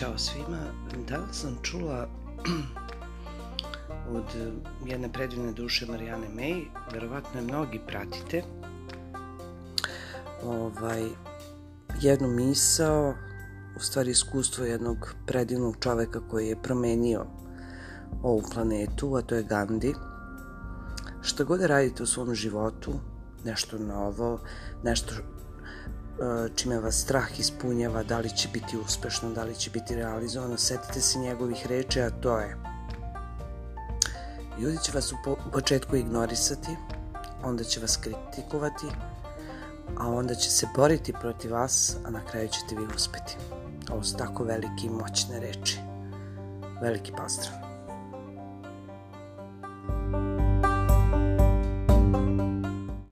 Ćao svima. Danas sam čula od jedne predivne duše Marijane May, verovatno je mnogi pratite, ovaj, jednu misao, u stvari iskustvo jednog predivnog čoveka koji je promenio ovu planetu, a to je Gandhi. Šta god da radite u svom životu, nešto novo, nešto čime vas strah ispunjava, da li će biti uspešno, da li će biti realizovano, setite se njegovih reči, a to je ljudi će vas u početku ignorisati, onda će vas kritikovati, a onda će se boriti protiv vas, a na kraju ćete vi uspeti. Ovo su tako velike i moćne reči. Veliki pozdrav!